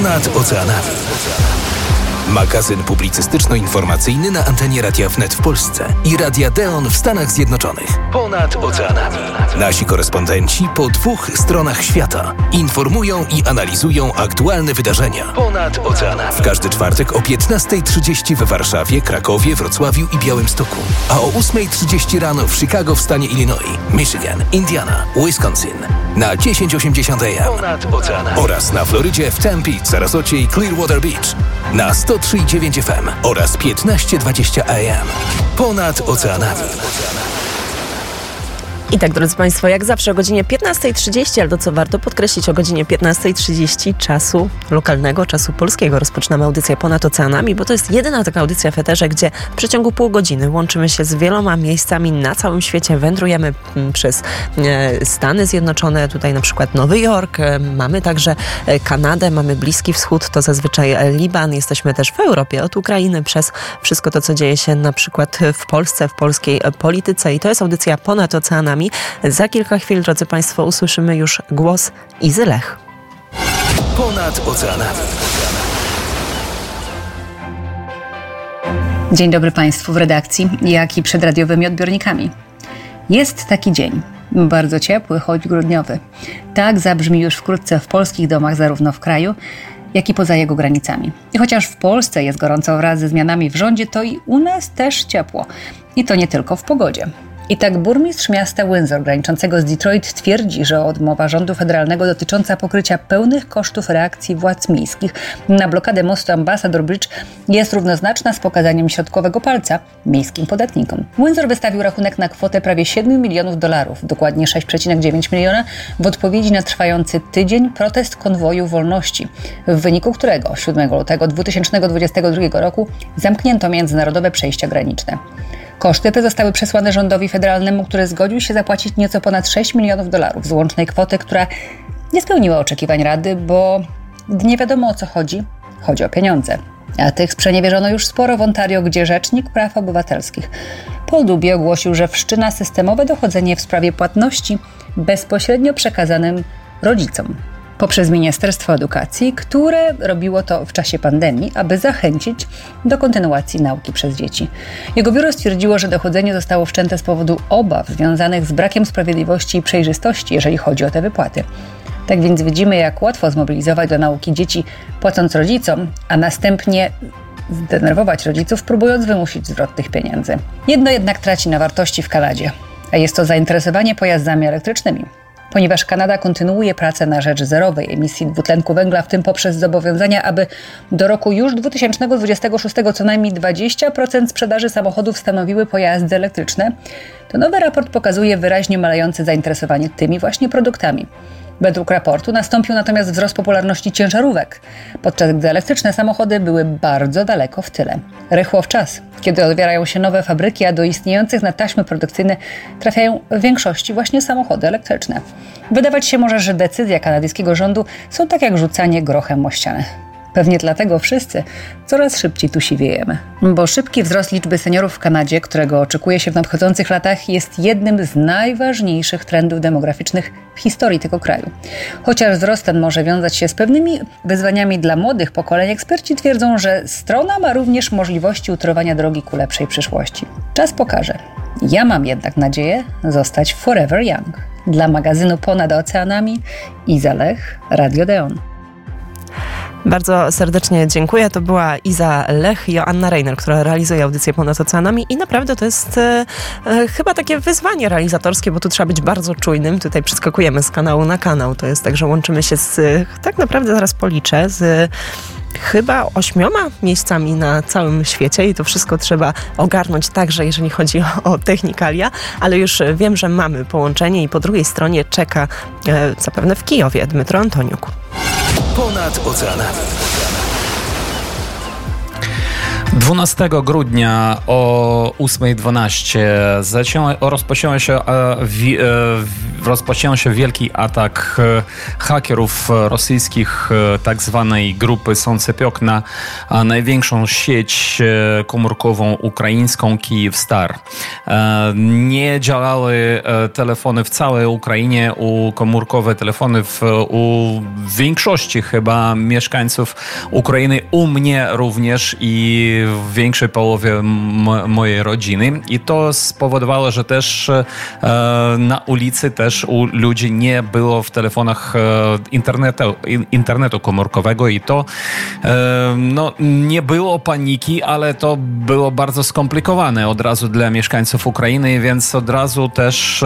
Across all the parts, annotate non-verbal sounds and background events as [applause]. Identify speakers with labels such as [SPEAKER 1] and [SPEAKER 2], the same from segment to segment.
[SPEAKER 1] Ponad oceanami. Magazyn publicystyczno-informacyjny na antenie Radia Wnet w Polsce i Radia Deon w Stanach Zjednoczonych. Ponad oceanami. Nasi korespondenci po dwóch stronach świata informują i analizują aktualne wydarzenia. Ponad oceanami. W każdy czwartek o 15.30 w Warszawie, Krakowie, Wrocławiu i Białymstoku. A o 8.30 rano w Chicago w stanie Illinois, Michigan, Indiana, Wisconsin. Na 1080 AM. Ponad oceanami. Oraz na Florydzie w Tempe, Sarasocie i Clearwater Beach. Na 103,9 FM oraz 1520 AM. Ponad oceanami.
[SPEAKER 2] I tak, drodzy Państwo, jak zawsze o godzinie 15.30, ale to co warto podkreślić, o godzinie 15.30 czasu lokalnego, czasu polskiego rozpoczynamy audycję Ponad Oceanami, bo to jest jedyna taka audycja w Eterze, gdzie w przeciągu pół godziny łączymy się z wieloma miejscami na całym świecie, wędrujemy mm, przez e, Stany Zjednoczone, tutaj na przykład Nowy Jork, e, mamy także e, Kanadę, mamy Bliski Wschód, to zazwyczaj Liban, jesteśmy też w Europie, od Ukrainy przez wszystko to, co dzieje się na przykład w Polsce, w polskiej polityce. I to jest audycja Ponad Oceanami, za kilka chwil, drodzy Państwo, usłyszymy już głos Izy Lech.
[SPEAKER 1] Ponad oceanami.
[SPEAKER 3] Dzień dobry Państwu w redakcji, jak i przed radiowymi odbiornikami. Jest taki dzień, bardzo ciepły, choć grudniowy. Tak zabrzmi już wkrótce w polskich domach, zarówno w kraju, jak i poza jego granicami. I chociaż w Polsce jest gorąco wraz ze zmianami w rządzie, to i u nas też ciepło. I to nie tylko w pogodzie. I tak burmistrz miasta Windsor, graniczącego z Detroit, twierdzi, że odmowa rządu federalnego dotycząca pokrycia pełnych kosztów reakcji władz miejskich na blokadę mostu Ambassador Bridge jest równoznaczna z pokazaniem środkowego palca miejskim podatnikom. Windsor wystawił rachunek na kwotę prawie 7 milionów dolarów, dokładnie 6,9 miliona, w odpowiedzi na trwający tydzień protest konwoju wolności, w wyniku którego 7 lutego 2022 roku zamknięto międzynarodowe przejścia graniczne. Koszty te zostały przesłane rządowi federalnemu, który zgodził się zapłacić nieco ponad 6 milionów dolarów z łącznej kwoty, która nie spełniła oczekiwań Rady, bo nie wiadomo o co chodzi, chodzi o pieniądze. A tych sprzeniewierzono już sporo w Ontario, gdzie Rzecznik Praw Obywatelskich Paul Dubie ogłosił, że wszczyna systemowe dochodzenie w sprawie płatności bezpośrednio przekazanym rodzicom poprzez Ministerstwo Edukacji, które robiło to w czasie pandemii, aby zachęcić do kontynuacji nauki przez dzieci. Jego biuro stwierdziło, że dochodzenie zostało wszczęte z powodu obaw związanych z brakiem sprawiedliwości i przejrzystości, jeżeli chodzi o te wypłaty. Tak więc widzimy, jak łatwo zmobilizować do nauki dzieci, płacąc rodzicom, a następnie zdenerwować rodziców, próbując wymusić zwrot tych pieniędzy. Jedno jednak traci na wartości w Kanadzie, a jest to zainteresowanie pojazdami elektrycznymi ponieważ Kanada kontynuuje pracę na rzecz zerowej emisji dwutlenku węgla, w tym poprzez zobowiązania, aby do roku już 2026 co najmniej 20% sprzedaży samochodów stanowiły pojazdy elektryczne, to nowy raport pokazuje wyraźnie malejące zainteresowanie tymi właśnie produktami. Według raportu nastąpił natomiast wzrost popularności ciężarówek, podczas gdy elektryczne samochody były bardzo daleko w tyle. Rychło w czas, kiedy otwierają się nowe fabryki, a do istniejących na taśmy produkcyjne trafiają w większości właśnie samochody elektryczne. Wydawać się może, że decyzje kanadyjskiego rządu są tak jak rzucanie grochem o ścianę. Pewnie dlatego wszyscy coraz szybciej tu siwiejemy. Bo szybki wzrost liczby seniorów w Kanadzie, którego oczekuje się w nadchodzących latach, jest jednym z najważniejszych trendów demograficznych w historii tego kraju. Chociaż wzrost ten może wiązać się z pewnymi wyzwaniami dla młodych pokoleń, eksperci twierdzą, że strona ma również możliwości utorowania drogi ku lepszej przyszłości. Czas pokaże. Ja mam jednak nadzieję zostać forever young. Dla magazynu Ponad Oceanami Iza Lech, Radio Deon.
[SPEAKER 2] Bardzo serdecznie dziękuję. To była Iza Lech i Joanna Reiner, która realizuje audycję Ponad Oceanami i naprawdę to jest e, e, chyba takie wyzwanie realizatorskie, bo tu trzeba być bardzo czujnym. Tutaj przeskakujemy z kanału na kanał. To jest tak, że łączymy się z, tak naprawdę zaraz policzę, z chyba ośmioma miejscami na całym świecie i to wszystko trzeba ogarnąć także, jeżeli chodzi o, o technikalia, ale już wiem, że mamy połączenie i po drugiej stronie czeka e, zapewne w Kijowie Dmytro Antoniuk.
[SPEAKER 1] Ponad oceanami.
[SPEAKER 4] 12 grudnia o 8.12 rozpoczęła się, e, e, rozpoczęł się wielki atak e, hakerów rosyjskich tak zwanej grupy Soncepiok na największą sieć komórkową ukraińską Kyivstar. Nie działały telefony w całej Ukrainie, u komórkowe telefony w, u większości chyba mieszkańców Ukrainy, u mnie również i większej połowie mojej rodziny. I to spowodowało, że też e, na ulicy też u ludzi nie było w telefonach e, internetu, internetu komórkowego. I to e, no, nie było paniki, ale to było bardzo skomplikowane od razu dla mieszkańców Ukrainy, więc od razu też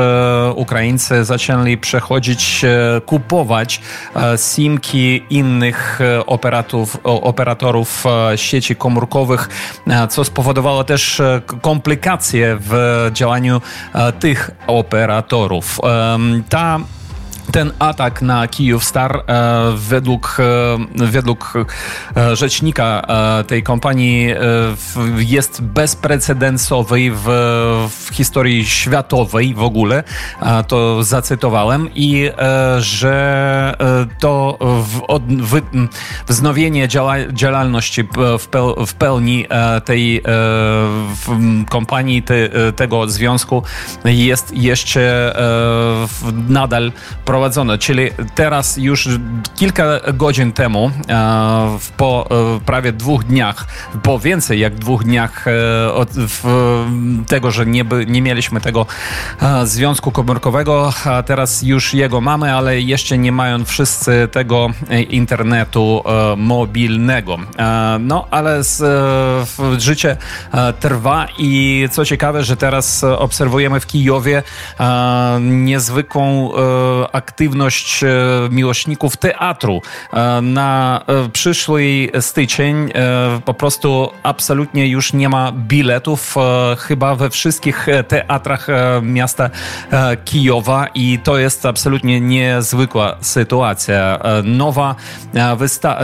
[SPEAKER 4] Ukraińcy zaczęli przechodzić, kupować simki innych operatorów sieci komórkowych E, co spowodowało też e, komplikacje w działaniu e, tych operatorów. Ta ten atak na Kijów Star e, według, e, według e, rzecznika tej kompanii jest bezprecedensowy w, w historii światowej w ogóle. To zacytowałem i że to w, w, wznowienie działa, działalności w, peł, w pełni tej kompanii, te, tego związku jest jeszcze nadal prowadzone, czyli teraz już kilka godzin temu, e, po e, prawie dwóch dniach, po więcej jak dwóch dniach e, od tego, że nie, by, nie mieliśmy tego związku komórkowego, a teraz już jego mamy, ale jeszcze nie mają wszyscy tego internetu mobilnego. No, ale z, życie trwa i co ciekawe, że teraz obserwujemy w Kijowie niezwykłą e, miłośników teatru. E, na e, przyszły styczeń po prostu absolutnie już nie ma biletów chyba we wszystkich teatrach miasta Kijowa i to jest absolutnie niezwykła sytuacja. Nowa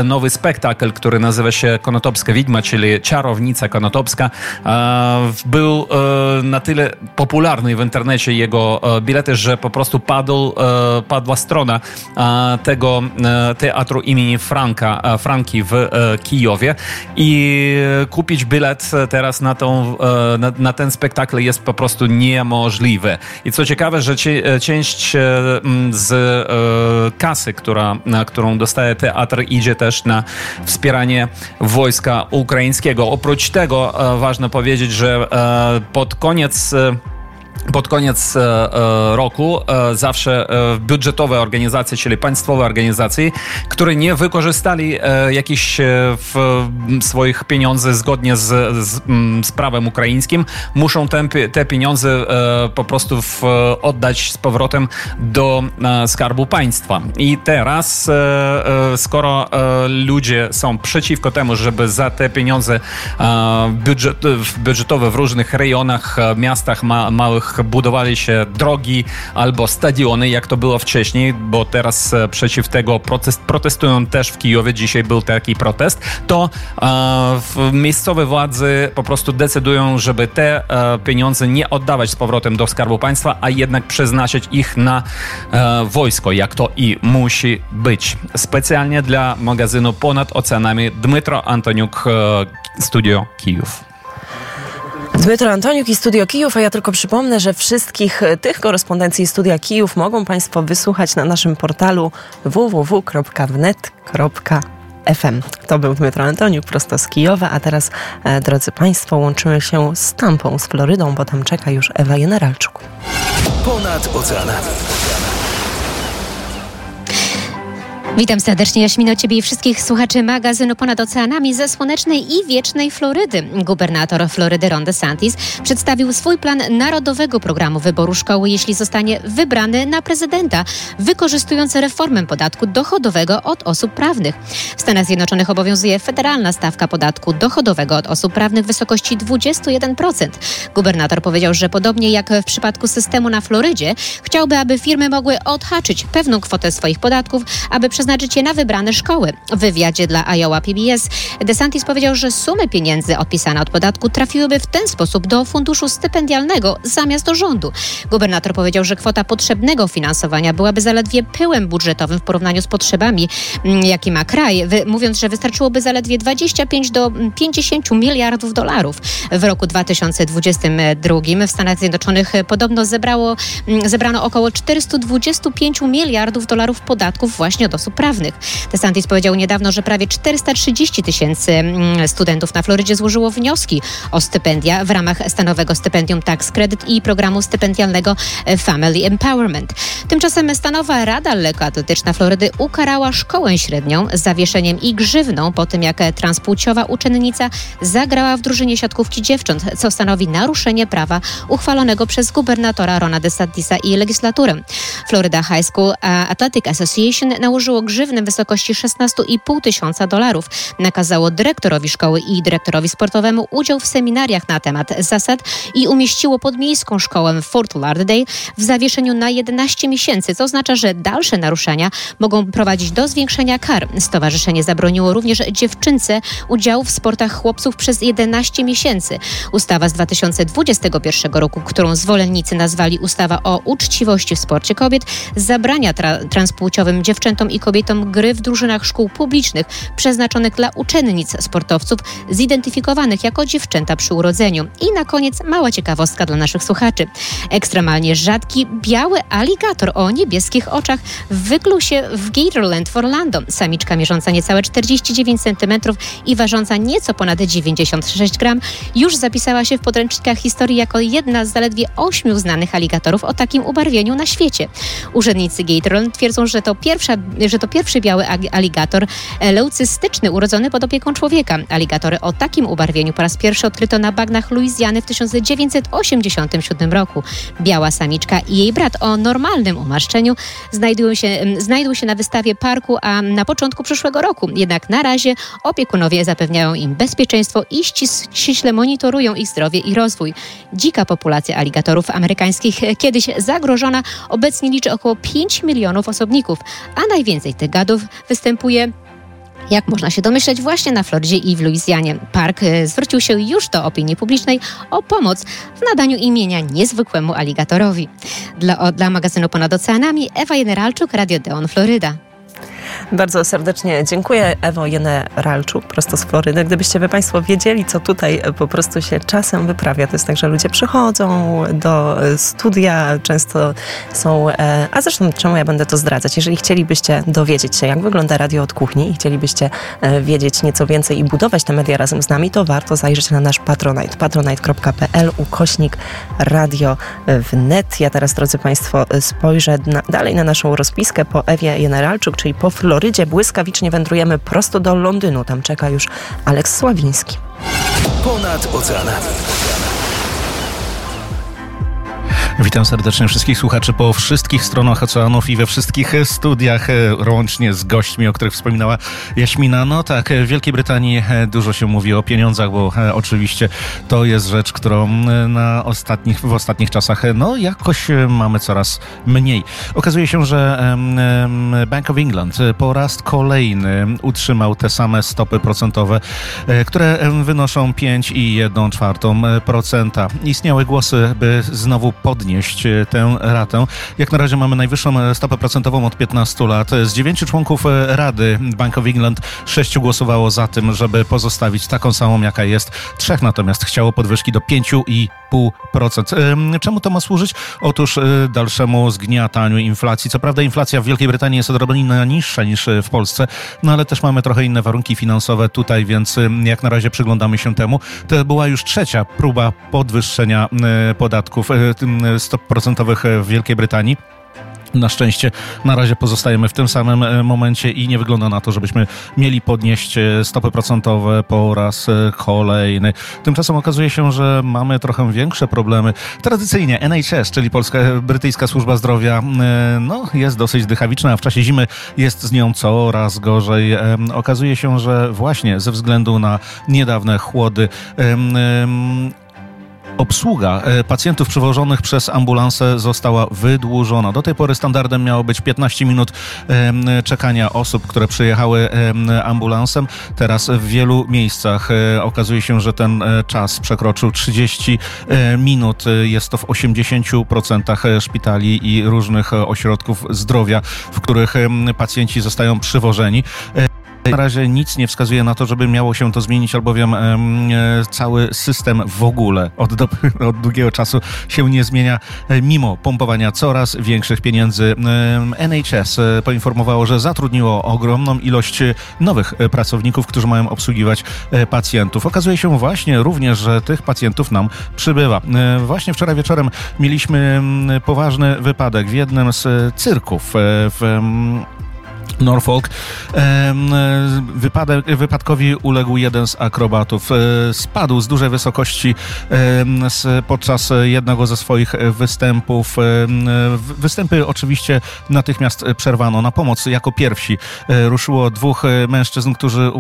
[SPEAKER 4] nowy spektakl, który nazywa się Konotopska Widma, czyli Czarownica Konotopska, był na tyle popularny w internecie jego bilety, że po prostu padł padła strona tego e, teatru imieni Franka, Franki w e, Kijowie i kupić bilet teraz na, tą, e, na, na ten spektakl jest po prostu niemożliwe. I co ciekawe, że część z kasy, która, którą dostaje teatr, idzie też na wspieranie wojska ukraińskiego. Oprócz tego ważne powiedzieć, że pod koniec pod koniec e, e, roku e, zawsze budżetowe organizacje, czyli państwowe organizacje, które nie wykorzystali jakichś swoich pieniędzy zgodnie z, z, z prawem ukraińskim, muszą te, te pieniądze po prostu w, oddać z powrotem do skarbu państwa. I teraz, skoro ludzie są przeciwko temu, żeby za te pieniądze budżet, budżetowe w różnych rejonach, miastach ma, małych budowali się drogi albo stadiony, jak to było wcześniej, bo teraz e, przeciw tego protest, protestują też w Kijowie. Dzisiaj był taki protest. To e, miejscowe władze po prostu decydują, żeby te e, pieniądze nie oddawać z powrotem do Skarbu Państwa, a jednak przeznaczyć ich na e, wojsko, jak to i musi być. Specjalnie dla magazynu Ponad Oceanami Dmytro Antoniuk, e, Studio Kijów.
[SPEAKER 2] Dmytro Antoniuk i Studio Kijów, a ja tylko przypomnę, że wszystkich tych korespondencji Studia Kijów mogą Państwo wysłuchać na naszym portalu www.wnet.fm. To był Dmytro Antoniuk prosto z Kijowa, a teraz, e, drodzy Państwo, łączymy się z Tampą, z Florydą, bo tam czeka już Ewa Generalczuk.
[SPEAKER 1] Ponad oceanami.
[SPEAKER 5] Witam serdecznie, Jaśmino, Ciebie i wszystkich słuchaczy magazynu Ponad Oceanami ze słonecznej i wiecznej Florydy. Gubernator Florydy Ron DeSantis przedstawił swój plan narodowego programu wyboru szkoły, jeśli zostanie wybrany na prezydenta, wykorzystując reformę podatku dochodowego od osób prawnych. W Stanach Zjednoczonych obowiązuje federalna stawka podatku dochodowego od osób prawnych w wysokości 21%. Gubernator powiedział, że podobnie jak w przypadku systemu na Florydzie, chciałby, aby firmy mogły odhaczyć pewną kwotę swoich podatków, aby przeznaczyć je na wybrane szkoły. W wywiadzie dla Iowa PBS DeSantis powiedział, że sumy pieniędzy odpisane od podatku trafiłyby w ten sposób do funduszu stypendialnego zamiast do rządu. Gubernator powiedział, że kwota potrzebnego finansowania byłaby zaledwie pyłem budżetowym w porównaniu z potrzebami, mm, jakie ma kraj, mówiąc, że wystarczyłoby zaledwie 25 do 50 miliardów dolarów. W roku 2022 w Stanach Zjednoczonych podobno zebrało, mm, zebrano około 425 miliardów dolarów podatków właśnie od osób prawnych. DeSantis powiedział niedawno, że prawie 430 tysięcy mm, studentów na Florydzie złożyło wnioski o stypendia w ramach stanowego stypendium Tax Credit i programu stypendialnego Family Empowerment. Tymczasem stanowa Rada Lekkoatletyczna Florydy ukarała szkołę średnią zawieszeniem i grzywną po tym, jak transpłciowa uczennica zagrała w drużynie siatkówki dziewcząt, co stanowi naruszenie prawa uchwalonego przez gubernatora Rona DeSantisa i legislaturę. Florida High School Athletic Association nałożyło grzywnę w wysokości 16,5 tysiąca dolarów. Nakazało dyrektorowi szkoły i dyrektorowi sportowemu udział w seminariach na temat zasad i umieściło podmiejską szkołę w Fort Lauderdale w zawieszeniu na 11 miesięcy, co oznacza, że dalsze naruszenia mogą prowadzić do zwiększenia kar. Stowarzyszenie zabroniło również dziewczynce udziału w sportach chłopców przez 11 miesięcy. Ustawa z 2021 roku, którą zwolennicy nazwali ustawa o uczciwości w sporcie kobiet, zabrania tra transpłciowym dziewczętom i kobietom gry w drużynach szkół publicznych przeznaczonych dla uczennic sportowców zidentyfikowanych jako dziewczęta przy urodzeniu. I na koniec mała ciekawostka dla naszych słuchaczy. Ekstremalnie rzadki biały aligator o niebieskich oczach wykluł się w Gatorland w Orlando. Samiczka mierząca niecałe 49 cm i ważąca nieco ponad 96 gram już zapisała się w podręcznikach historii jako jedna z zaledwie ośmiu znanych aligatorów o takim ubarwieniu na świecie. Urzędnicy Gatorland twierdzą, że to, pierwsza, że to pierwszy biały aligator e, leucystyczny urodzony pod opieką człowieka. Aligatory o takim ubarwieniu po raz pierwszy odkryto na bagnach Luizjany w 1987 roku. Biała samiczka i jej brat o normalnym umaszczeniu znajdują się, znajdują się na wystawie parku, a na początku przyszłego roku. Jednak na razie opiekunowie zapewniają im bezpieczeństwo i ściśle monitorują ich zdrowie i rozwój. Dzika populacja aligatorów amerykańskich kiedyś zagrożona obecnie liczy około 5 milionów osobników, a najwięcej tych gadów występuje jak można się domyśleć, właśnie na Florydzie i w Luizjanie. Park e, zwrócił się już do opinii publicznej o pomoc w nadaniu imienia niezwykłemu aligatorowi. Dla, dla magazynu Ponad Oceanami Ewa Generalczuk, Radio Deon, Floryda.
[SPEAKER 2] Bardzo serdecznie dziękuję Ewo Jeneralczuk, prosto z Florydy. Gdybyście wy Państwo wiedzieli, co tutaj po prostu się czasem wyprawia, to jest tak, że ludzie przychodzą do studia, często są, e, a zresztą czemu ja będę to zdradzać? Jeżeli chcielibyście dowiedzieć się, jak wygląda radio od kuchni i chcielibyście e, wiedzieć nieco więcej i budować te media razem z nami, to warto zajrzeć na nasz Patronite, patronite.pl ukośnik radio wnet. Ja teraz, drodzy Państwo, spojrzę na, dalej na naszą rozpiskę po Ewie Jeneralczuk, czyli po Florydzie błyskawicznie wędrujemy prosto do Londynu. Tam czeka już Aleks Sławiński.
[SPEAKER 1] Ponad oceanami.
[SPEAKER 6] Witam serdecznie wszystkich słuchaczy po wszystkich stronach oceanów i we wszystkich studiach, e, łącznie z gośćmi, o których wspominała Jaśmina. No tak, w Wielkiej Brytanii e, dużo się mówi o pieniądzach, bo e, oczywiście to jest rzecz, którą na ostatnich, w ostatnich czasach no jakoś mamy coraz mniej. Okazuje się, że Bank of England po raz kolejny utrzymał te same stopy procentowe, które wynoszą 5,1%. Istniały głosy, by znowu podnieść podnieść e, tę ratę. Jak na razie mamy najwyższą e, stopę procentową od 15 lat. Z dziewięciu członków e, Rady Bank of England sześciu głosowało za tym, żeby pozostawić taką samą, jaka jest. Trzech natomiast chciało podwyżki do 5,5%. Czemu to ma służyć? Otóż dalszemu zgniataniu inflacji. Co prawda inflacja w Wielkiej Brytanii jest odrobinę niższa niż w Polsce, no ale też mamy trochę inne warunki finansowe tutaj, więc jak na razie przyglądamy się temu. To była już trzecia próba podwyższenia podatków stóp procentowych w Wielkiej Brytanii. Na szczęście na razie pozostajemy w tym samym e, momencie i nie wygląda na to, żebyśmy mieli podnieść e, stopy procentowe po raz e, kolejny. Tymczasem okazuje się, że mamy trochę większe problemy. Tradycyjnie NHS, czyli Polska Brytyjska Służba Zdrowia, no, jest dosyć dychawiczna, a w czasie zimy jest z nią coraz gorzej. Okazuje się, że właśnie ze względu na niedawne chłody obsługa e, pacjentów przywożonych przez ambulanse została wydłużona. Do tej pory standardem miało być 15 minut czekania osób, które przyjechały ambulansem. Teraz w wielu miejscach e, okazuje się, że ten e, czas przekroczył 30 minut. Jest to w 80% szpitali i różnych ośrodków zdrowia, w których pacjenci zostają przywożeni. Na razie nic nie wskazuje na to, żeby miało się to zmienić, albowiem e, cały system w ogóle od, do, [laughs] od długiego czasu się nie zmienia, e, mimo pompowania coraz większych pieniędzy. NHS e, poinformowało, że zatrudniło ogromną ilość nowych pracowników, którzy mają obsługiwać pacjentów. Okazuje się właśnie również, że tych pacjentów nam przybywa. Właśnie wczoraj wieczorem mieliśmy poważny wypadek w jednym z cyrków w Norfolk. Wypadek, wypadkowi uległ jeden z akrobatów. E, spadł z dużej wysokości podczas jednego ze swoich występów. Występy oczywiście natychmiast przerwano. Na pomoc jako pierwsi e, ruszyło dwóch mężczyzn, którzy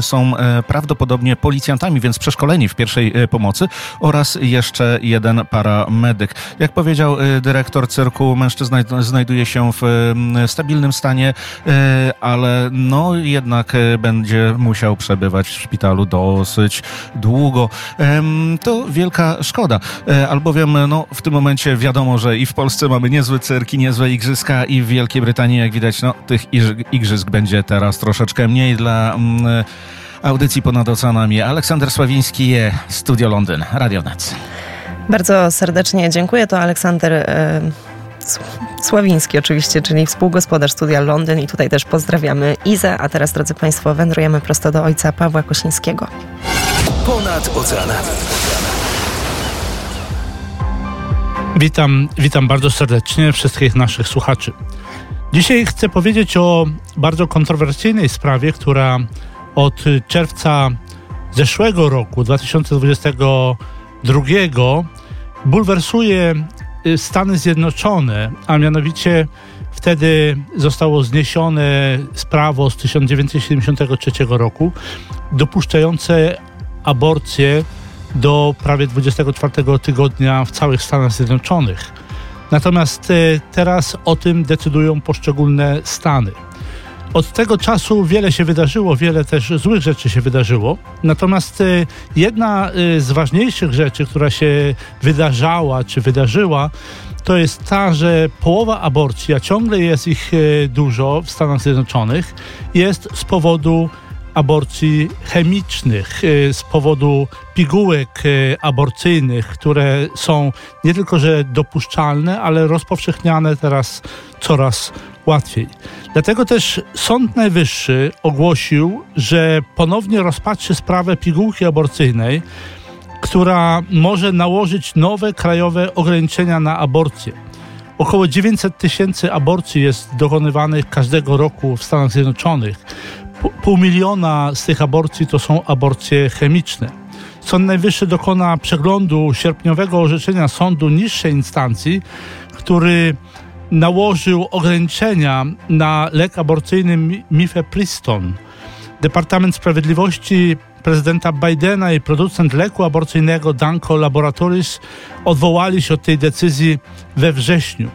[SPEAKER 6] są e, prawdopodobnie policjantami, więc przeszkoleni w pierwszej pomocy oraz jeszcze jeden paramedyk. Jak powiedział dyrektor cyrku, mężczyzna znajduje się w stabilnym stanie. E, ale no jednak e, będzie musiał przebywać w szpitalu dosyć długo. To wielka szkoda, e, albowiem no, w tym momencie wiadomo, że i w Polsce mamy niezły cyrk i niezłe igrzyska i w Wielkiej Brytanii, jak widać, no, tych igrzysk będzie teraz troszeczkę mniej dla mm, audycji ponad oceanami. Aleksander Sławiński, Studio Londyn, Radio Net.
[SPEAKER 2] Bardzo serdecznie dziękuję. To Aleksander Sławiński oczywiście, czyli współgospodarz studia Londyn i tutaj też pozdrawiamy Izę, a teraz drodzy Państwo wędrujemy prosto do ojca Pawła Kosińskiego.
[SPEAKER 1] Ponad oceanami.
[SPEAKER 7] Witam, witam bardzo serdecznie wszystkich naszych słuchaczy. Dzisiaj chcę powiedzieć o bardzo kontrowersyjnej sprawie, która od czerwca zeszłego roku, 2022, bulwersuje Stany Zjednoczone, a mianowicie wtedy zostało zniesione prawo z 1973 roku dopuszczające aborcję do prawie 24 tygodnia w całych Stanach Zjednoczonych. Natomiast y, teraz o tym decydują poszczególne stany. Od tego czasu wiele się wydarzyło, wiele też złych rzeczy się wydarzyło. Natomiast y, jedna y, z ważniejszych rzeczy, która się wydarzała czy wydarzyła, to jest ta, że połowa aborcji, a ciągle jest ich y, dużo w Stanach Zjednoczonych, jest z powodu aborcji chemicznych, z powodu pigułek aborcyjnych, które są nie tylko że dopuszczalne, ale rozpowszechniane teraz coraz łatwiej. Dlatego też Sąd Najwyższy ogłosił, że ponownie rozpatrzy sprawę pigułki aborcyjnej, która może nałożyć nowe krajowe ograniczenia na aborcję. Około 900 tysięcy aborcji jest dokonywanych każdego roku w Stanach Zjednoczonych. Pół miliona z tych aborcji to są aborcje chemiczne. Sąd Najwyższy dokona przeglądu sierpniowego orzeczenia sądu niższej instancji, który nałożył ograniczenia na lek aborcyjny Mifepriston. Departament Sprawiedliwości prezydenta Bidena i producent leku aborcyjnego Danco Laboratories odwołali się od tej decyzji we wrześniu.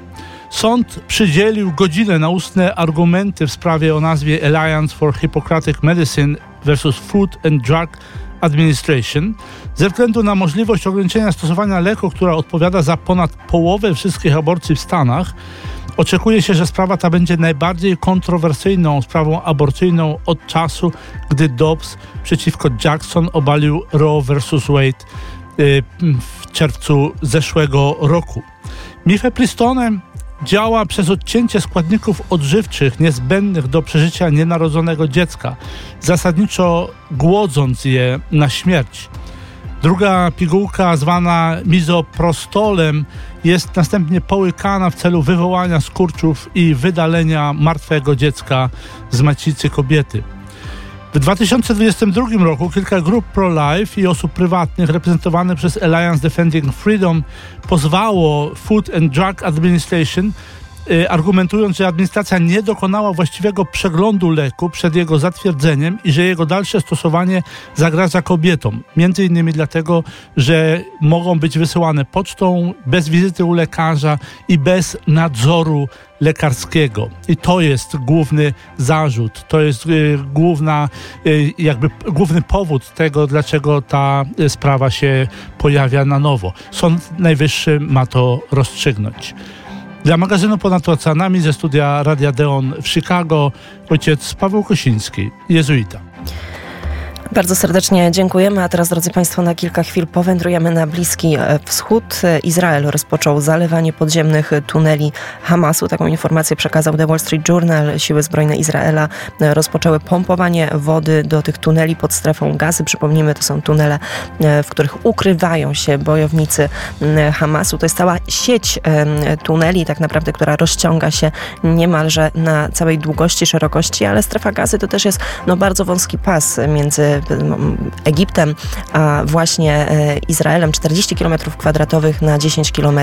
[SPEAKER 7] Sąd przydzielił godzinę na ustne argumenty w sprawie o nazwie Alliance for Hippocratic Medicine versus Food and Drug Administration ze względu na możliwość ograniczenia stosowania leku, która odpowiada za ponad połowę wszystkich aborcji w Stanach. Oczekuje się, że sprawa ta będzie najbardziej kontrowersyjną sprawą aborcyjną od czasu, gdy Dobbs przeciwko Jackson obalił Roe vs. Wade y, w czerwcu zeszłego roku. Mifepristonem działa przez odcięcie składników odżywczych niezbędnych do przeżycia nienarodzonego dziecka, zasadniczo głodząc je na śmierć. Druga pigułka, zwana mizoprostolem, jest następnie połykana w celu wywołania skurczów i wydalenia martwego dziecka z macicy kobiety. W 2022 roku kilka grup pro-life i osób prywatnych reprezentowanych przez Alliance Defending Freedom pozwało Food and Drug Administration argumentując, że administracja nie dokonała właściwego przeglądu leku przed jego zatwierdzeniem i że jego dalsze stosowanie zagraża kobietom. Między innymi dlatego, że mogą być wysyłane pocztą bez wizyty u lekarza i bez nadzoru lekarskiego. I to jest główny zarzut, to jest y, główna, y, jakby główny powód tego, dlaczego ta y, sprawa się pojawia na nowo. Sąd Najwyższy ma to rozstrzygnąć. Dla magazynu Ponad Oceanami ze studia Radia Deon w Chicago ojciec Paweł Kosiński, jezuita.
[SPEAKER 2] Bardzo serdecznie dziękujemy, a teraz drodzy Państwo na kilka chwil powędrujemy na Bliski e, Wschód. Izrael rozpoczął zalewanie podziemnych tuneli Hamasu. Taką informację przekazał The Wall Street Journal. Siły zbrojne Izraela e, rozpoczęły pompowanie wody do tych tuneli pod strefą gazy. Przypomnijmy, to są tunele, e, w których ukrywają się bojownicy Hamasu. To jest cała sieć tuneli, tak naprawdę, która rozciąga się niemalże na całej długości, szerokości, ale strefa gazy to też jest no, bardzo wąski pas między Egiptem, a właśnie e, Izraelem 40 km kwadratowych na 10 km.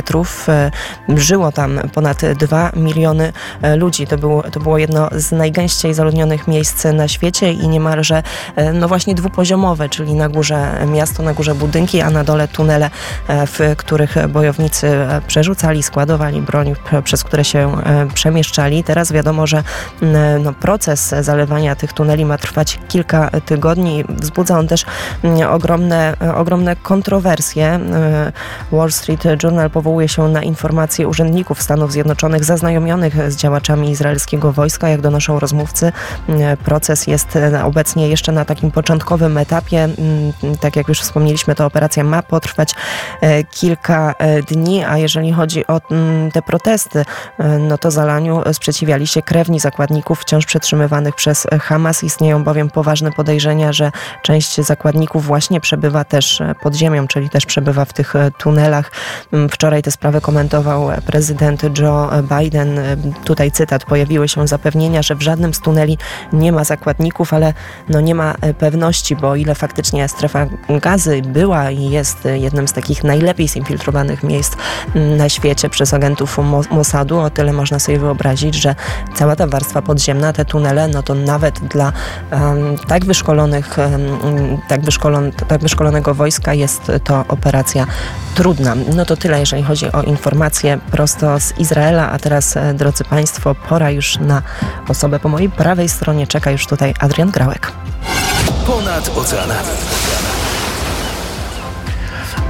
[SPEAKER 2] E, żyło tam ponad 2 miliony e, ludzi. To było, to było jedno z najgęściej zaludnionych miejsc na świecie i niemalże no właśnie dwupoziomowe, czyli na górze miasto, na górze budynki, a na dole tunele, w których bojownicy przerzucali, składowali broń, przez które się przemieszczali. Teraz wiadomo, że no, proces zalewania tych tuneli ma trwać kilka tygodni wzbudza on też mm, ogromne, ogromne kontrowersje. E, Wall Street Journal powołuje się na informacje urzędników Stanów Zjednoczonych zaznajomionych z działaczami izraelskiego wojska. Jak donoszą rozmówcy, mm, proces jest e, obecnie jeszcze na takim początkowym etapie. Mm, tak jak już wspomnieliśmy, ta operacja ma potrwać e, kilka dni, a jeżeli chodzi o te protesty, no to zalaniu sprzeciwiali się krewni zakładników wciąż przetrzymywanych przez Hamas. Istnieją bowiem poważne podejrzenia, że część zakładników właśnie przebywa też e, pod ziemią, czyli też przebywa w tych e, tunelach. Mm, wczoraj tę sprawę komentował prezydent Joe Biden. E, tutaj cytat, pojawiły się zapewnienia, że w żadnym z tuneli nie ma zakładników, ale no nie ma pewności, bo o ile faktycznie strefa gazy była i jest jednym z takich najlepiej zinfiltrowanych miejsc mm, na świecie przez agentów Mossadu, o tyle można sobie wyobrazić, że cała ta warstwa podziemna, te tunele, no to nawet dla um, tak wyszkolonych tak, wyszkolon, tak wyszkolonego wojska jest to operacja trudna. No to tyle, jeżeli chodzi o informacje prosto z Izraela, a teraz, e, drodzy Państwo, pora już na osobę po mojej prawej stronie. Czeka już tutaj Adrian Grałek.
[SPEAKER 1] Ponad oceanami.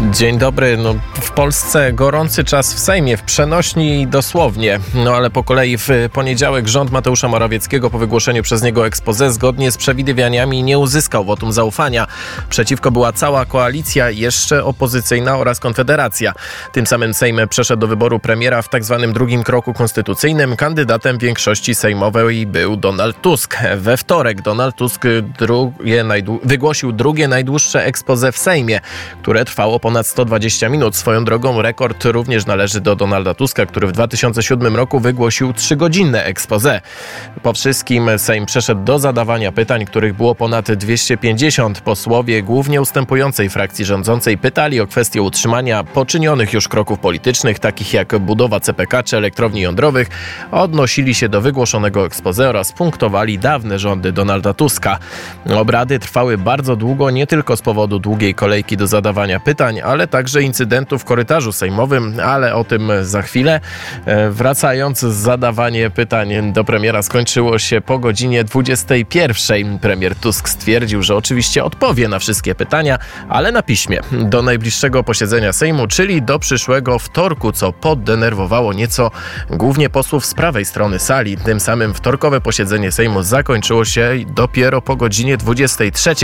[SPEAKER 8] Dzień dobry. No, w Polsce gorący czas w Sejmie, w przenośni dosłownie. No ale po kolei w poniedziałek rząd Mateusza Morawieckiego po wygłoszeniu przez niego expose zgodnie z przewidywaniami nie uzyskał wotum zaufania. Przeciwko była cała koalicja, jeszcze opozycyjna oraz Konfederacja. Tym samym Sejm przeszedł do wyboru premiera w. Tak drugim kroku konstytucyjnym. Kandydatem większości sejmowej był Donald Tusk. We wtorek Donald Tusk drugie, wygłosił drugie najdłuższe expose w Sejmie, które trwało ponad 120 minut. Swoją drogą rekord również należy do Donalda Tuska, który w 2007 roku wygłosił trzygodzinne expose. Po wszystkim Sejm przeszedł do zadawania pytań, których było ponad 250. Posłowie głównie ustępującej frakcji rządzącej pytali o kwestię utrzymania poczynionych już kroków politycznych, takich jak budowa CPK czy elektrowni jądrowych, odnosili się do wygłoszonego expose oraz punktowali dawne rządy Donalda Tuska. Obrady trwały bardzo długo, nie tylko z powodu długiej kolejki do zadawania pytań, ale także incydentów w korytarzu sejmowym, ale o tym za chwilę. E, wracając, zadawanie pytań do premiera skończyło się po godzinie 21. Premier Tusk stwierdził, że oczywiście odpowie na wszystkie pytania, ale na piśmie do najbliższego posiedzenia Sejmu, czyli do przyszłego wtorku, co poddenerwowało nieco głównie posłów z prawej strony sali. Tym samym wtorkowe posiedzenie Sejmu zakończyło się dopiero po godzinie 23.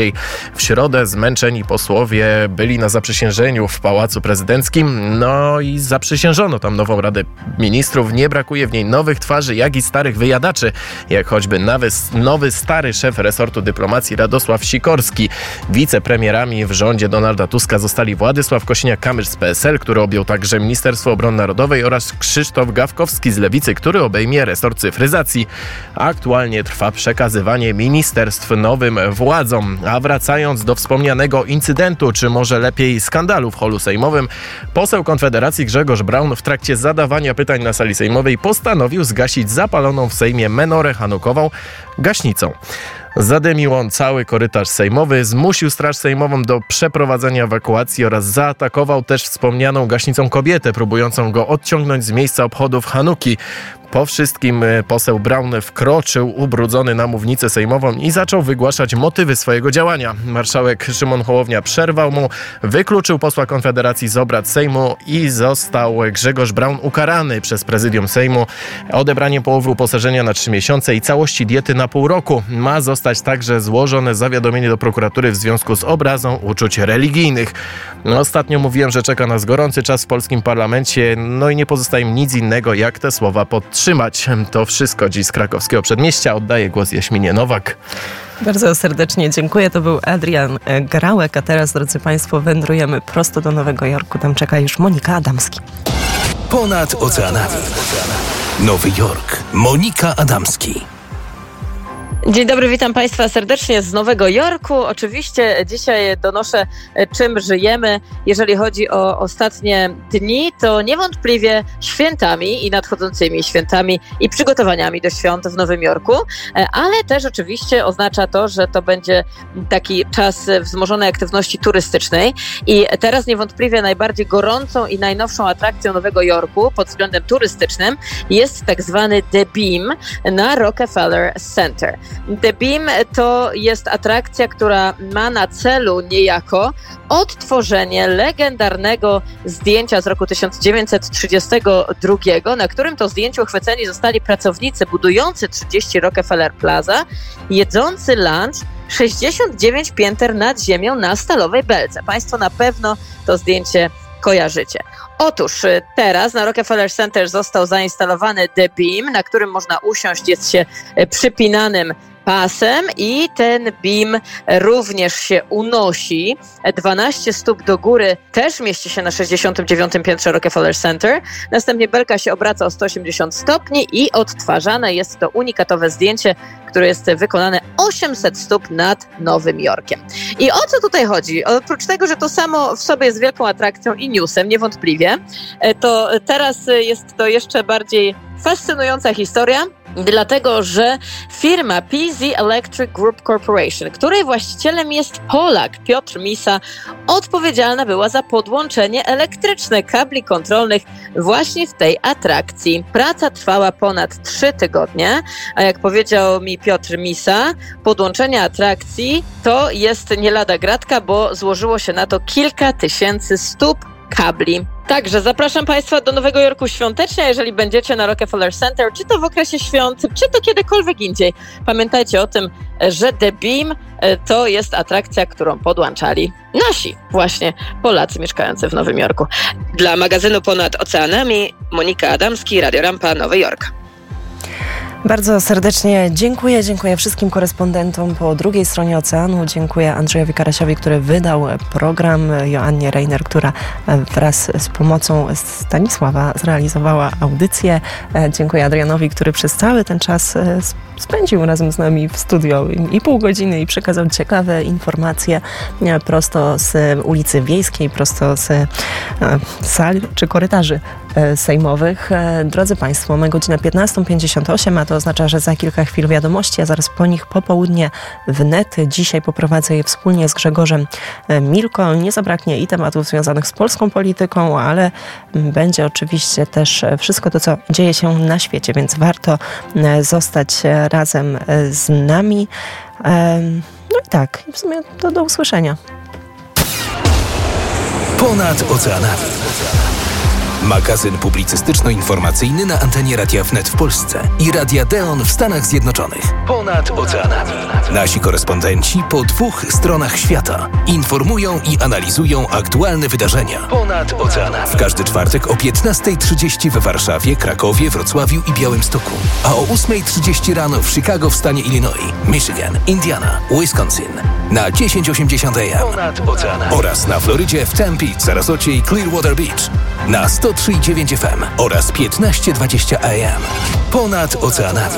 [SPEAKER 8] W środę zmęczeni posłowie byli na zaprzysiężeniu w Pałacu Prezydenckim. No i zaprzysiężono tam nową Radę Ministrów. Nie brakuje w niej nowych twarzy, jak i starych wyjadaczy, jak choćby nowy, nowy stary szef resortu dyplomacji Radosław Sikorski. Wicepremierami w rządzie Donalda Tuska zostali Władysław Kosiniak-Kamysz z PSL, który objął także Ministerstwo Obrony Narodowej oraz Krzysztof Gawkowski z Lewicy, który obejmie resort cyfryzacji. Aktualnie trwa przekazywanie ministerstw nowym władzom. A wracając do wspomnianego incydentu, czy może lepiej skandalu, skandalu w holu sejmowym. Poseł Konfederacji Grzegorz Braun w trakcie zadawania pytań na sali sejmowej postanowił zgasić zapaloną w Sejmie menorę hanukową gaśnicą. Zadymił on cały korytarz sejmowy, zmusił Straż Sejmową do przeprowadzenia ewakuacji oraz zaatakował też wspomnianą gaśnicą kobietę, próbującą go odciągnąć z miejsca obchodów Hanuki. Po wszystkim e, poseł Braun wkroczył ubrudzony na mównicę sejmową i zaczął wygłaszać motywy swojego działania. Marszałek Szymon Hołownia przerwał mu, wykluczył posła Konfederacji z obrad Sejmu i został Grzegorz Braun ukarany przez prezydium Sejmu. Odebranie połowu uposażenia na trzy miesiące i całości diety na pół roku. Ma zostać także złożone zawiadomienie do prokuratury w związku z obrazą uczuć religijnych. No, ostatnio mówiłem, że czeka nas gorący czas w polskim parlamencie, no i nie pozostaje nic innego, jak te słowa podtrzymać trzymać. To wszystko dziś z krakowskiego przedmieścia. Oddaję głos Jaśminie Nowak.
[SPEAKER 2] Bardzo serdecznie dziękuję. To był Adrian Grałek, a teraz, drodzy Państwo, wędrujemy prosto do Nowego Jorku. Tam czeka już Monika Adamski.
[SPEAKER 1] Ponad oceanami. Nowy Jork. Monika Adamski.
[SPEAKER 9] Dzień dobry, witam Państwa serdecznie z Nowego Jorku. Oczywiście dzisiaj donoszę, czym żyjemy. Jeżeli chodzi o ostatnie dni, to niewątpliwie świętami i nadchodzącymi świętami i przygotowaniami do świąt w Nowym Jorku, ale też oczywiście oznacza to, że to będzie taki czas wzmożonej aktywności turystycznej. I teraz niewątpliwie najbardziej gorącą i najnowszą atrakcją Nowego Jorku pod względem turystycznym jest tak zwany The Beam na Rockefeller Center. The Beam to jest atrakcja, która ma na celu niejako odtworzenie legendarnego zdjęcia z roku 1932, na którym to zdjęciu uchwyceni zostali pracownicy budujący 30 Rockefeller Plaza, jedzący lunch 69 pięter nad ziemią na stalowej belce. Państwo na pewno to zdjęcie kojarzycie. Otóż teraz na Rockefeller Center został zainstalowany The Beam, na którym można usiąść, jest się przypinanym pasem i ten beam również się unosi. 12 stóp do góry też mieści się na 69 piętrze Rockefeller Center. Następnie belka się obraca o 180 stopni i odtwarzane jest to unikatowe zdjęcie, które jest wykonane 800 stóp nad Nowym Jorkiem. I o co tutaj chodzi? Oprócz tego, że to samo w sobie jest wielką atrakcją i newsem, niewątpliwie, to teraz jest to jeszcze bardziej fascynująca historia, dlatego że firma PZ Electric Group Corporation, której właścicielem jest Polak Piotr Misa, odpowiedzialna była za podłączenie elektryczne kabli kontrolnych właśnie w tej atrakcji. Praca trwała ponad trzy tygodnie, a jak powiedział mi Piotr Misa, podłączenie atrakcji to jest nie lada gratka, bo złożyło się na to kilka tysięcy stóp kabli. Także zapraszam Państwa do Nowego Jorku świątecznie, jeżeli będziecie na Rockefeller Center, czy to w okresie świąt, czy to kiedykolwiek indziej. Pamiętajcie o tym, że The Beam e, to jest atrakcja, którą podłączali nasi właśnie Polacy mieszkający w Nowym Jorku. Dla magazynu Ponad Oceanami Monika Adamski, Radio Rampa, Nowy Jork.
[SPEAKER 2] Bardzo serdecznie dziękuję. Dziękuję wszystkim korespondentom po drugiej stronie oceanu. Dziękuję Andrzejowi Karasiowi, który wydał program, Joannie Reiner, która wraz z pomocą Stanisława zrealizowała audycję. Dziękuję Adrianowi, który przez cały ten czas spędził razem z nami w studio i pół godziny i przekazał ciekawe informacje prosto z ulicy Wiejskiej, prosto z sal czy korytarzy sejmowych. Drodzy Państwo, mamy godzinę 15.58, a to oznacza, że za kilka chwil wiadomości, a zaraz po nich popołudnie wnet. Dzisiaj poprowadzę je wspólnie z Grzegorzem Milko. Nie zabraknie i tematów związanych z polską polityką, ale będzie oczywiście też wszystko to, co dzieje się na świecie, więc warto zostać razem z nami. No i tak, w sumie to do usłyszenia.
[SPEAKER 1] Ponad oceanami. Magazyn publicystyczno-informacyjny na antenie Radia Wnet w Polsce i Radia Deon w Stanach Zjednoczonych. Ponad oceanami. Nasi korespondenci po dwóch stronach świata informują i analizują aktualne wydarzenia. Ponad oceanami. W każdy czwartek o 15.30 we Warszawie, Krakowie, Wrocławiu i Białymstoku. A o 8.30 rano w Chicago w stanie Illinois, Michigan, Indiana, Wisconsin. Na 1080 AM. Ponad oceanami. Oraz na Florydzie w Tempe, Sarasocie i Clearwater Beach. Na 103,9 FM oraz 1520 AM. Ponad oceanami.